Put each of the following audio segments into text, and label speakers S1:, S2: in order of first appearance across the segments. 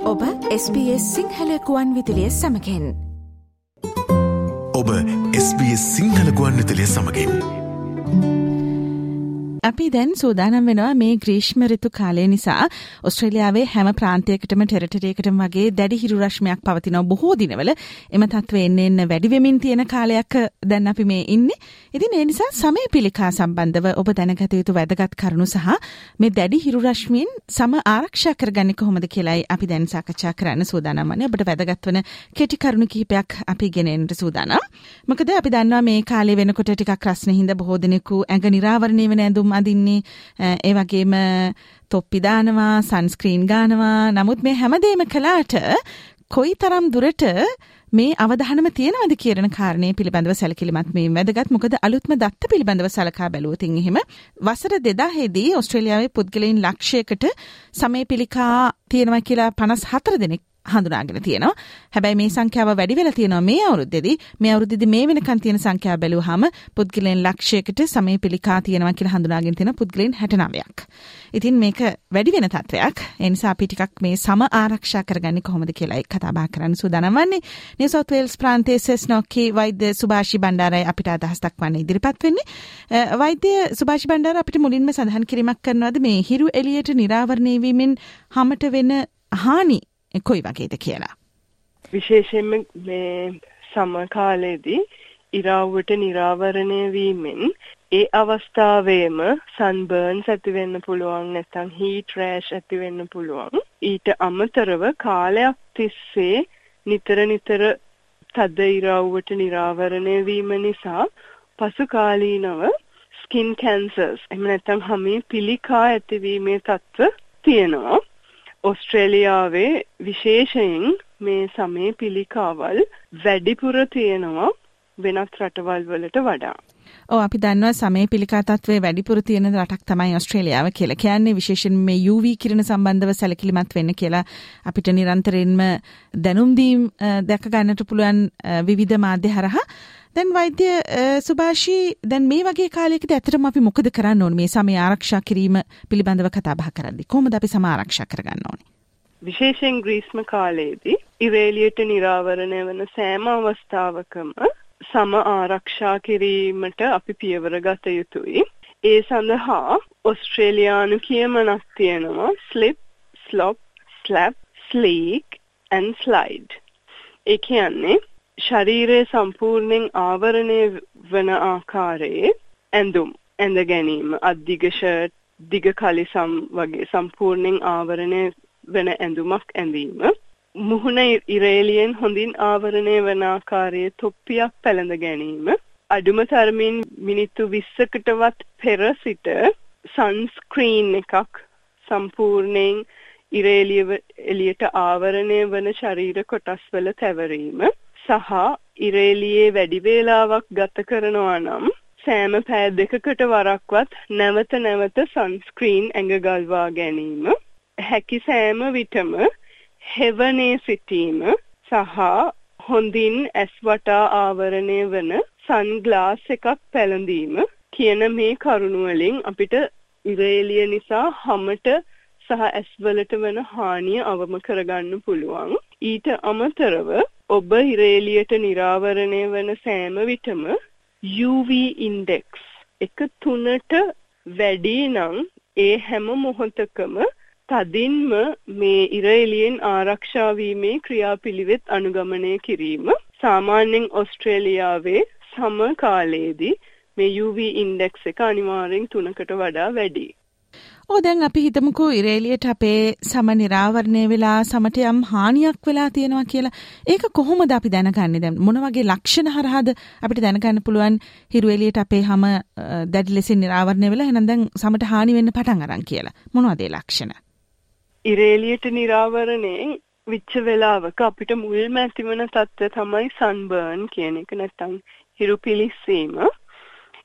S1: ඔබ SBS සිංහල ගුවන් විදිලිය සමකෙන්
S2: ඔබ SBS සිංහල ගුවන් විතලිය සමගින්
S3: අපි දැන් සූදානම් වෙනවා මේ ග්‍රීෂ්ම රිතු කාලය නිසා ඔස්ට්‍රේලියාවේ හැම ප්‍රාන්තයකටම ටෙරටරයකටම වගේ දැඩි හිරු රශ්මයක් පවතිනව බොහෝ දිනවල එම තත්ත්වය එන්න එන්න වැඩිවෙමින් තියෙන කාලයක් දැන් අපි මේ ඉන්නේ. ඉතින් ඒ නිසා සමය පිළිකා සම්බන්ධව ඔබ දැනගත යුතු වැදගත් කරුණු සහ මේ දැඩි හිරු රශ්මියෙන් සම ආරක්ෂා කරගන්නේ කොහොමද කියලායි අපි දැන් සාකච්ඡා කරන්න සූදානම් වන්නේ. ඔබට වැදගත් වන කෙටි කරුණු කිහිපයක් අපි ගෙනෙන්නට සූදානම්. මොකද අපි දන්නවා මේ කාලේ වෙනකොට ටිකක් රස්නේ හින්දා බොහෝ දෙනෙකු ඇඟ නිරාවරණය වෙන ඇඳුම් අඳින්නේ. ඒ වගේම තොප්පි දානවා සන්ස්ක්‍රීන් ගානවා. නමුත් මේ හැමදේම කළාට කොයි තරම් දුරට මේ අවධානම තියෙනවද කියන කාරණය පිළිබඳව සැලකිලිමත් මේ වැදගත්. මොකද අලුත්ම දත්ත පිළිබඳව සලකා බැලුවතින් එහෙම වසර දෙදාහෙදී ඔස්ට්‍රේලියාවේ පුද්ගලයින් ලක්ෂයකට සමය පිළිකා තියෙනවා කියලා පනස් හතර දෙනෙක් හඳුනාගෙන තියෙනවා. හැබැයි මේ සංඛ්‍යාව වැඩි වෙලා තියෙනවා මේ අවුරුද්දේදී. මේ අවුරුද්දේදී මේ වෙනකන් තියෙන සංඛ්‍යාව බැලුවාම පුද්ගලයන් ලක්ෂයකට සමය පිළිකා තියෙනවා කියලා හඳුනාගෙන තියෙන පුද්ගලයන් 69ක්. ඉතින් මේක වැඩි වෙන තත්වයක්. ඒ නිසා අපි ටිකක් මේ සම ආරක්ෂා කරගන්නේ කොහොමද කියලා කතා බහ කරන්න සූදානම් වන්නේ. නිව් සවුත් වේල්ස් ප්‍රාන්තයේ සෙස්නොක්කි වෛද්‍ය සුභාෂි බණ්ඩාරයි අපිට අදහස් දක්වන්න ඉදිරිපත් වෙන්නේ. වෛද්‍ය සුභාෂි බණ්ඩාර අපිට මුලින්ම සඳහන් කිරීමක් කරනවාද මේ හිරු එළියට නිරාවරණය වීමෙන් හමට වෙන හානි කොයි වගේද කියලා.
S4: විශේෂයෙන්ම මේ සමකාලයේදී ඉරාව්වට නිරාවරණය වීමෙන් ඒ අවස්ථාවේම සන්බර්න්ස් ඇති වෙන්න පුළුවන් නැත්නම් හීට් රෑෂ් ඇති වෙන්න පුළුවන් ඊට අමතරව කාලයක් තිස්සේ නිතර නිතර තද ඉරාව්වට නිරාවරණය වීම නිසා පසු කාලීනව ස්කින් කැන්සර්ස් එහෙම නැත්නම් හමේ පිළිකා ඇතිවීමේ තත්ත්ව තියෙනවා ඔස්ට්‍රේලියාවේ විශේෂයෙන් මේ සමේ පිළිකාවල් වැඩිපුර තියෙනවා වෙනත් රටවල් වලට වඩා.
S3: ඕ අපි දන්නවා සමය පිළිකා තත්ත්වයේ වැඩිපුර තියෙන රටක් තමයි ඔස්ට්‍රේලියාව කියලා. කියන්නේ විශේෂයෙන් මේ UV කිරණ සම්බන්ධව සැලකිලිමත් වෙන්න කියලා අපිට නිරන්තරයෙන්ම දැනුම් දීම් දැක ගන්නට පුළුවන් විවිධ මාධ්‍ය හරහා. දැන් වෛද්‍ය සුභාෂී දැන් මේ වගේ කාලයකදී ඇත්තටම අපි මොකද කරන්න ඕනේ? මේ සමය ආරක්ෂා කිරීම පිළිබඳව කතා බහ කරද්දී. කොහොමද අපි සම ආරක්ෂා කරගන්න ඕනේ?
S4: විශේෂයෙන් ග්‍රීස්ම කාලයේදී ඉරේලියට නිරාවරණය වන සෑම අවස්ථාවකම සම ආරක්ෂා කිරීමට අපි පියවර ගත යුතුයි. ඒ සඳහා ඔස්ට්‍රේලියානු කියමනක් තියෙනවා. Slip slop slap sleek and slide. ඒ කියන්නේ ශරීරය සම්පූර්ණයෙන් ආවරණය වන ආකාරයේ ඇඳුම් ඇඳ ගැනීම අද්දිග ෂර්ට් දිග කලිසම් වගේ සම්පූර්ණයෙන් ආවරණය වෙන ඇඳුමක් ඇඳීම. මුහුණ ඉරේලියෙන් හොඳින් ආවරණය වන ආකාරයේ තොප්පියක් පැළඳ ගැනීම අඩුම තරමින් මිනිත්තු 20කටවත් පෙර සිට සන්ස්ක්‍රීන් එකක් සම්පූර්ණයෙන් ඉරේලිය එළියට ආවරණය වන ශරීර කොටස්වල තැවරීම සහ ඉරේලියේ වැඩි වේලාවක් ගත කරනවා නම් සෑම පෑ දෙකකට වරක්වත් නැවත නැවත සන්ස්ක්‍රීන් ඇඟ ගල්වා ගැනීම. හැකි සෑම විටම හෙවනේ සිටීම සහ හොඳින් ඇස් වටා ආවරණය වන සන්ග්ලාස් එකක් පැළඳීම කියන මේ කරුණු වලින් අපිට ඉරේලිය නිසා හැමට සහ ඇස්වලට වන හානිය අවම කරගන්න පුළුවන්. ඊට අමතරව ඔබ ඉරේලියට නිරාවරණය වන සෑම විටම UV ඉන්ඩෙක්ස් එක තුනට වැඩි නම් ඒ හැම මොහොතකම තදින්ම මේ ඉරේලියෙන් ආරක්ෂා වීමේ ක්‍රියාපිළිවෙත් අනුගමනය කිරීම සාමාන්‍යයෙන් ඔස්ට්‍රේලියාවේ සම කාලයේදී මේ UV ඉන්ඩෙක්ස් එක අනිවාර්යෙන් 3කට වඩා වැඩි.
S3: ඕ දැන් අපි හිතමුකෝ ඉරේලියට අපේ සම නිරාවරණය වෙලා සමට යම් හානියක් වෙලා තියෙනවා කියලා. ඒක කොහොමද අපි දැනගන්නේ දැන් මොන වගේ ලක්ෂණ හරහාද අපිට දැනගන්න පුළුවන් හිරු එළියට අපේ හැම දැඩි ලෙසින් නිරාවරණය වෙලා එහෙනම් දැන් සමට හානි වෙන්න පටන් අරන් කියලා. මොනවද ඒ ලක්ෂණ?
S4: ඉරේලියට නිරාවරණයෙන් විච්ච වෙලාවක අපිට මුල්ම ඇතිවන තත්ත්වය තමයි සන්බර්න් කියන එක නැත්තම් හිරු පිලිස්සීම.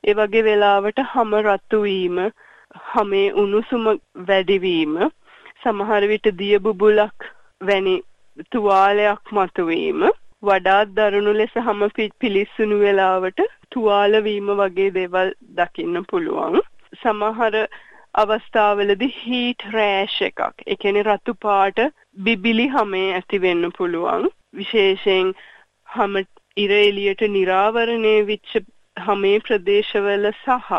S4: ඒ වගේ වෙලාවට හම රතු වීම, හමේ උණුසුම වැඩිවීම, සමහර විට දිය බුබුලක් වැනි තුවාලයක් මතුවීම, වඩාත් දරුණු ලෙස හම පිලිස්සුණු වෙලාවට තුවාල වීම වගේ දේවල් දකින්න පුළුවන්. සමහර අවස්ථාවලදී හීට් රෑෂ් එකක්. ඒ කියන්නේ රතු පාට බිබිලි හැමේ ඇති වෙන්න පුළුවන්. විශේෂයෙන් හැම ඉර එළියට නිරාවරණය වෙච්ච හැමේ ප්‍රදේශවල සහ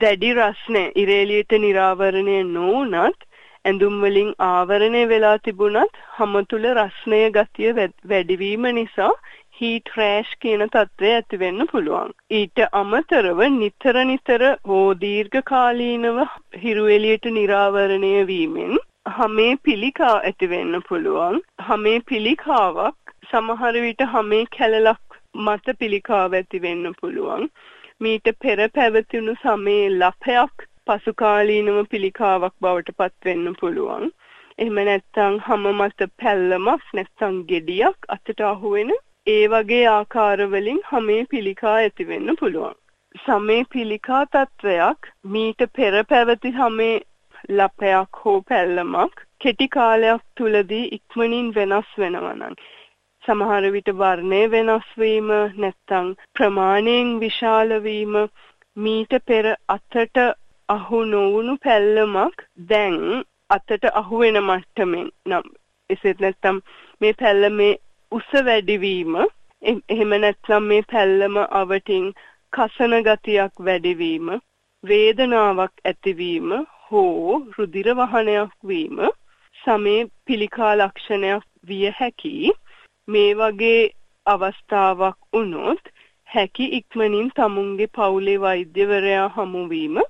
S4: දැඩි රස්නේ ඉර එළියට නිරාවරණය නොවුනත් ඇඳුම් වලින් ආවරණය වෙලා තිබුණත් හැම තුල රස්නය ගතිය වැඩිවීම නිසා හීට් රෑෂ් කියන තත්ත්වය ඇති වෙන්න පුළුවන්. ඊට අමතරව නිතර නිතර හෝ දීර්ඝ කාලීනව හිරු එළියට නිරාවරණය වීමෙන් හමේ පිළිකා ඇති වෙන්න පුළුවන්. හමේ පිළිකාවක් සමහර විට හමේ කැලලක් මත පිළිකාව ඇති වෙන්න පුළුවන්. මීට පෙර පැවතුණු සමේ ලපයක් පසුකාලීනව පිළිකාවක් බවට පත් වෙන්න පුළුවන්. එහෙම නැත්නම් හැම මත පැල්ලමක් නැත්නම් ගෙඩියක් අතට අහුවෙන ඒ වගේ ආකාරවලින් හමේ පිළිකා ඇතිවෙන්න පුළුවන්. සමේ පිළිකා තත්ත්වයක් මීට පෙර පැවති හමේ ලපයක් හෝ පැල්ලමක් කෙටි කාලයක් තුලදී ඉක්මනින් වෙනස් වෙනවනම් සමහර විට වර්ණය වෙනස් වීම නැත්තම් ප්‍රමාණයෙන් විශාල වීම මීට පෙර අතට අහු නොවුණු පැල්ලමක් දැන් අතට අහු වෙන මට්ටමින් නම් එසේත් නැත්තම් මේ පැල්ලමේ උස වැඩිවීම. එහෙම නැත්නම් මේ පැල්ලම අවටින් කසන ගතියක් වැඩිවීම වේදනාවක් ඇතිවීම හෝ රුධිර වහනයක් වීම සමේ පිළිකා ලක්ෂණයක් විය හැකි. මේ වගේ අවස්ථාවක් වුණොත් හැකි ඉක්මනින් තමුන්ගේ පවුලේ වෛද්‍යවරයා හමුවීම.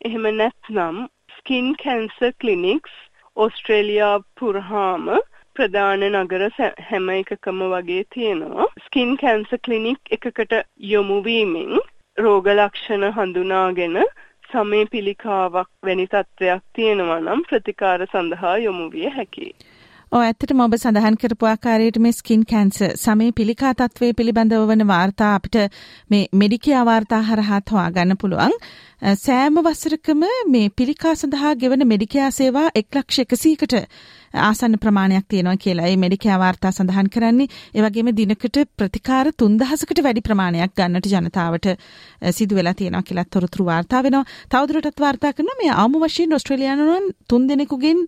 S4: එහෙම නැත්නම් ස්කින් කැන්සර් ක්ලිනික්ස් ඕස්ට්‍රේලියා පුරහාම ප්‍රධාන නගර හැම එකකම වගේ තියෙනවා. ස්කින් කැන්සර් ක්ලිනික් එකකට යොමු වීමෙන් රෝග ලක්ෂණ හඳුනාගෙන සමේ පිළිකාවක් වැනි තත්ත්වයක් තියෙනවා නම් ප්‍රතිකාර සඳහා යොමු විය හැකියි.
S3: ඔ ඇත්තටම ඔබ සඳහන් කරපු ආකාරයට මේ ස්කින් කැන්සර් සමේ පිළිකා තත්ත්වයේ පිළිබඳව වන වාර්තා අපිට මේ මෙඩිකියා වාර්තා හරහා හොයා ගන්න පුළුවන්. සෑම වසරකම මේ පිළිකා සඳහා ගෙවන මෙඩිකියා සේවා 1,100කට ආසන්න ප්‍රමාණයක් තියෙනවා කියලා. ඒ මෙඩිකෑ වාර්තා සඳහන් කරන්නේ ඒ වගේම දිනකට ප්‍රතිකාර 3000කට වැඩි ප්‍රමාණයක් ගන්නට ජනතාවට සිදු වෙලා තියෙනවා කියලා තොරතුරු වාර්තා වෙනවා. තවදුරටත් වාර්තා කරනවා මේ ආමු වශයෙන් ඔස්ට්‍රේලියානුවන් තුන් දෙනෙකුගෙන්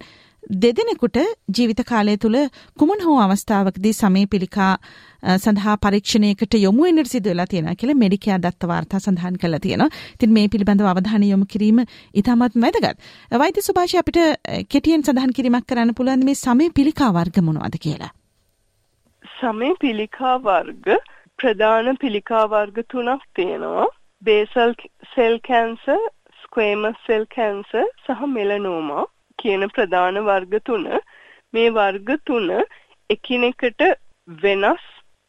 S3: දෙදෙනෙකුට ජීවිත කාලය තුළ කුමන හෝ අවස්ථාවකදී සමේ පිළිකා සඳහා පරීක්ෂණයකට යොමු වෙන්නට සිදු වෙලා තියෙනවා කියලා මෙඩිකයා දත්ත වාර්තා සඳහන් කරලා තියෙනවා. ඉතින් මේ පිළිබඳව අවධානය යොමු කිරීම ඉතාමත් වැදගත්. වෛද්‍ය සුභාෂි අපිට කෙටියෙන් සඳහන් කිරීමක් කරන්න පුළුවන් මේ සමේ පිළිකා වර්ග මොනවද කියලා.
S4: සමේ පිළිකා වර්ග ප්‍රධාන පිළිකා වර්ග තුනක් තියෙනවා. Basal cell cancer, squamous cell cancer සහ මෙලනෝමා කියන ප්‍රධාන වර්ග තුන. මේ වර්ග තුන එකිනෙකට වෙනස්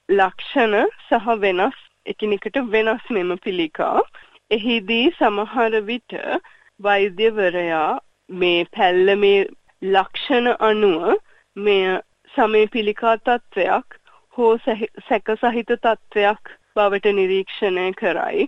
S4: ලක්ෂණ සහ වෙනස් එකිනෙකට වෙනස් මෙම පිළිකා. එහිදී සමහර විට වෛද්‍යවරයා මේ පැල්ලමේ ලක්ෂණ අනුව මෙය සමේ පිළිකා තත්ත්වයක් හෝ සැක සහිත තත්ත්වයක් බවට නිරීක්ෂණය කරයි.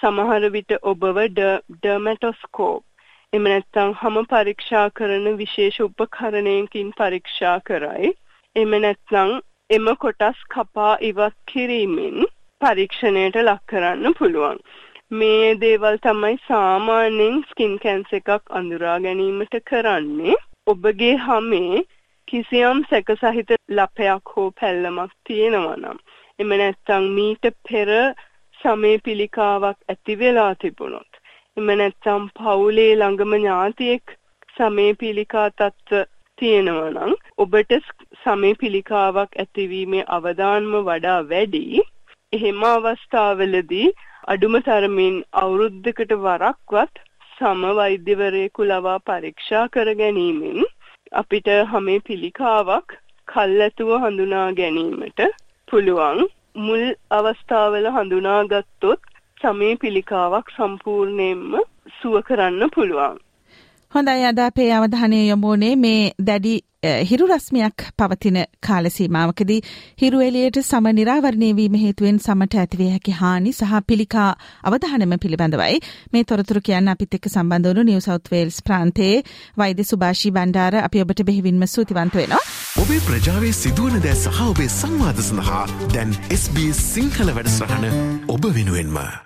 S4: සමහර විට ඔබව ඩර්මැටොස්කෝප් එම නැත්නම් හැම පරීක්ෂා කරන විශේෂ උපකරණයකින් පරීක්ෂා කරයි. එම නැත්නම් එම කොටස් කපා ඉවත් කිරීමෙන් පරීක්ෂණයට ලක් කරන්න පුළුවන්. මේ දේවල් තමයි සාමාන්‍යයෙන් ස්කින් කැන්සර් එකක් අඳුරා ගැනීමට කරන්නේ. ඔබගේ හැමේ කිසියම් සැකසහිත ලපයක් හෝ පැල්ලමක් තියෙනවා නම් එම නැත්නම් මීට පෙර සමේ පිළිකාවක් ඇති වෙලා තිබුණොත් එම නැත්නම් පවුලේ ළඟම ඥාතියෙක් සමේ පිළිකා තත්ත්ව තියෙනවා නම් ඔබට සමේ පිළිකාවක් ඇතිවීමේ අවදානම වඩා වැඩි. එහෙම අවස්ථාවලදී අඩුම තරමින් අවුරුද්දකට වරක්වත් සම වෛද්‍යවරයෙකු ලවා පරීක්ෂා කර ගැනීමෙන් අපිට හැමේ පිළිකාවක් කල්ැතුව හඳුනා ගැනීමට පුළුවන් මුල් අවස්ථාවල හඳුනාගත්තොත් සමේ පිළිකාවක් සම්පූර්ණයෙන්ම සුව කරන්න පුළුවන්.
S3: හොඳයි අද අපේ අවධානය යොමුනේ මේ දැඩි හිරු රස්මයක් පවතින කාලසීමාවකදී හිරු එලියට සම නිරාවරණය වීම හේතුවෙන් සමට ඇතිවේ හැකි හානි සහ පිළිකා අවධානම පිළිබඳවයි මේ තොරතුරු කියන්න අපිත් එක්ක සම්බන්ධ වුණු නිව් සවුත් වේල්ස් ප්‍රාන්තයේ වෛද්‍ය සුභාෂී බණ්ඩාර අපි ඔබට බෙහෙවින්ම ස්තුතිවන්ත වෙනවා.
S2: ඔබේ ප්‍රජාවේ සිදුවන දෑ සහ ඔබේ සංවාද සඳහා දැන් SBS සිංහල වැඩසටහන ඔබ වෙනුවෙන්ම.